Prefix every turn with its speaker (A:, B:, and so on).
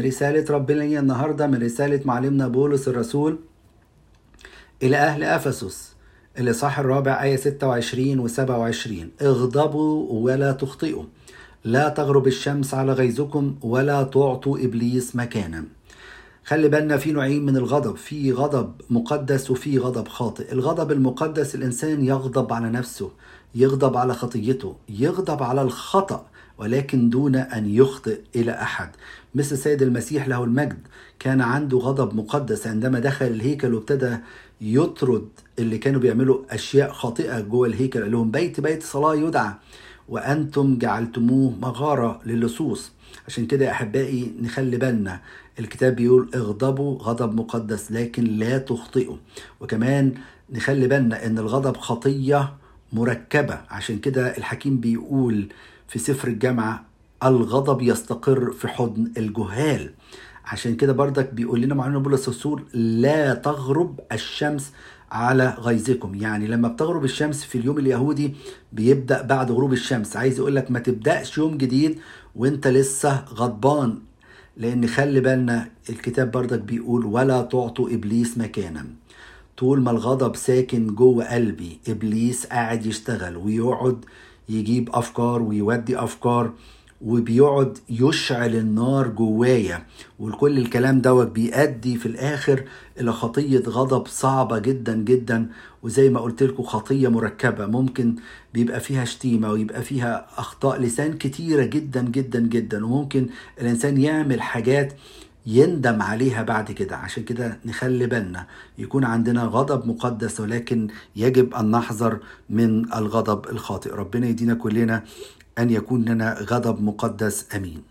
A: رسالة ربنا لي النهاردة من رسالة معلمنا بولس الرسول إلى أهل أفسس الإصحاح الرابع آية 26 و 27 اغضبوا ولا تخطئوا. لا تغرب الشمس على غيظكم ولا تعطوا إبليس مكانا. خلي بالنا في نوعين من الغضب. في غضب مقدس وفي غضب خاطئ. الغضب المقدس الإنسان يغضب على نفسه يغضب على خطيته يغضب على الخطأ ولكن دون أن يخطئ إلى أحد. مثل سيد المسيح له المجد. كان عنده غضب مقدس عندما دخل الهيكل وابتدى يطرد اللي كانوا بيعملوا أشياء خاطئة جوه الهيكل. قال لهم بيت بيت صلاة يدعى. وأنتم جعلتموه مغارة للصوص. عشان كده يا أحبائي نخلي بالنا الكتاب بيقول اغضبوا غضب مقدس لكن لا تخطئوا. وكمان نخلي بالنا إن الغضب خطية مركبة. عشان كده الحكيم بيقول في سفر الجامعة الغضب يستقر في حضن الجهال. عشان كده بردك بيقول لنا معلومة بولس الرسول لا تغرب الشمس على غيظكم. يعني لما بتغرب الشمس في اليوم اليهودي بيبدأ بعد غروب الشمس. عايز يقول لك ما تبدأش يوم جديد وانت لسه غضبان. لأن خلي بالنا الكتاب بردك بيقول ولا تعطوا إبليس مكانا. طول ما الغضب ساكن جوه قلبي إبليس قاعد يشتغل ويقعد يجيب أفكار ويودي أفكار. وبيقعد يشعل النار جوايا وكل الكلام دوت بيؤدي في الآخر إلى خطية غضب صعبة جدا جدا. وزي ما قلت لكم خطية مركبة ممكن بيبقى فيها شتيمة ويبقى فيها أخطاء لسان كتيرة جدا جدا جدا. وممكن الإنسان يعمل حاجات يندم عليها بعد كده. عشان كده نخلي بالنا يكون عندنا غضب مقدس ولكن يجب أن نحذر من الغضب الخاطئ. ربنا يدينا كلنا أن يكون لنا غضب مقدس. آمين.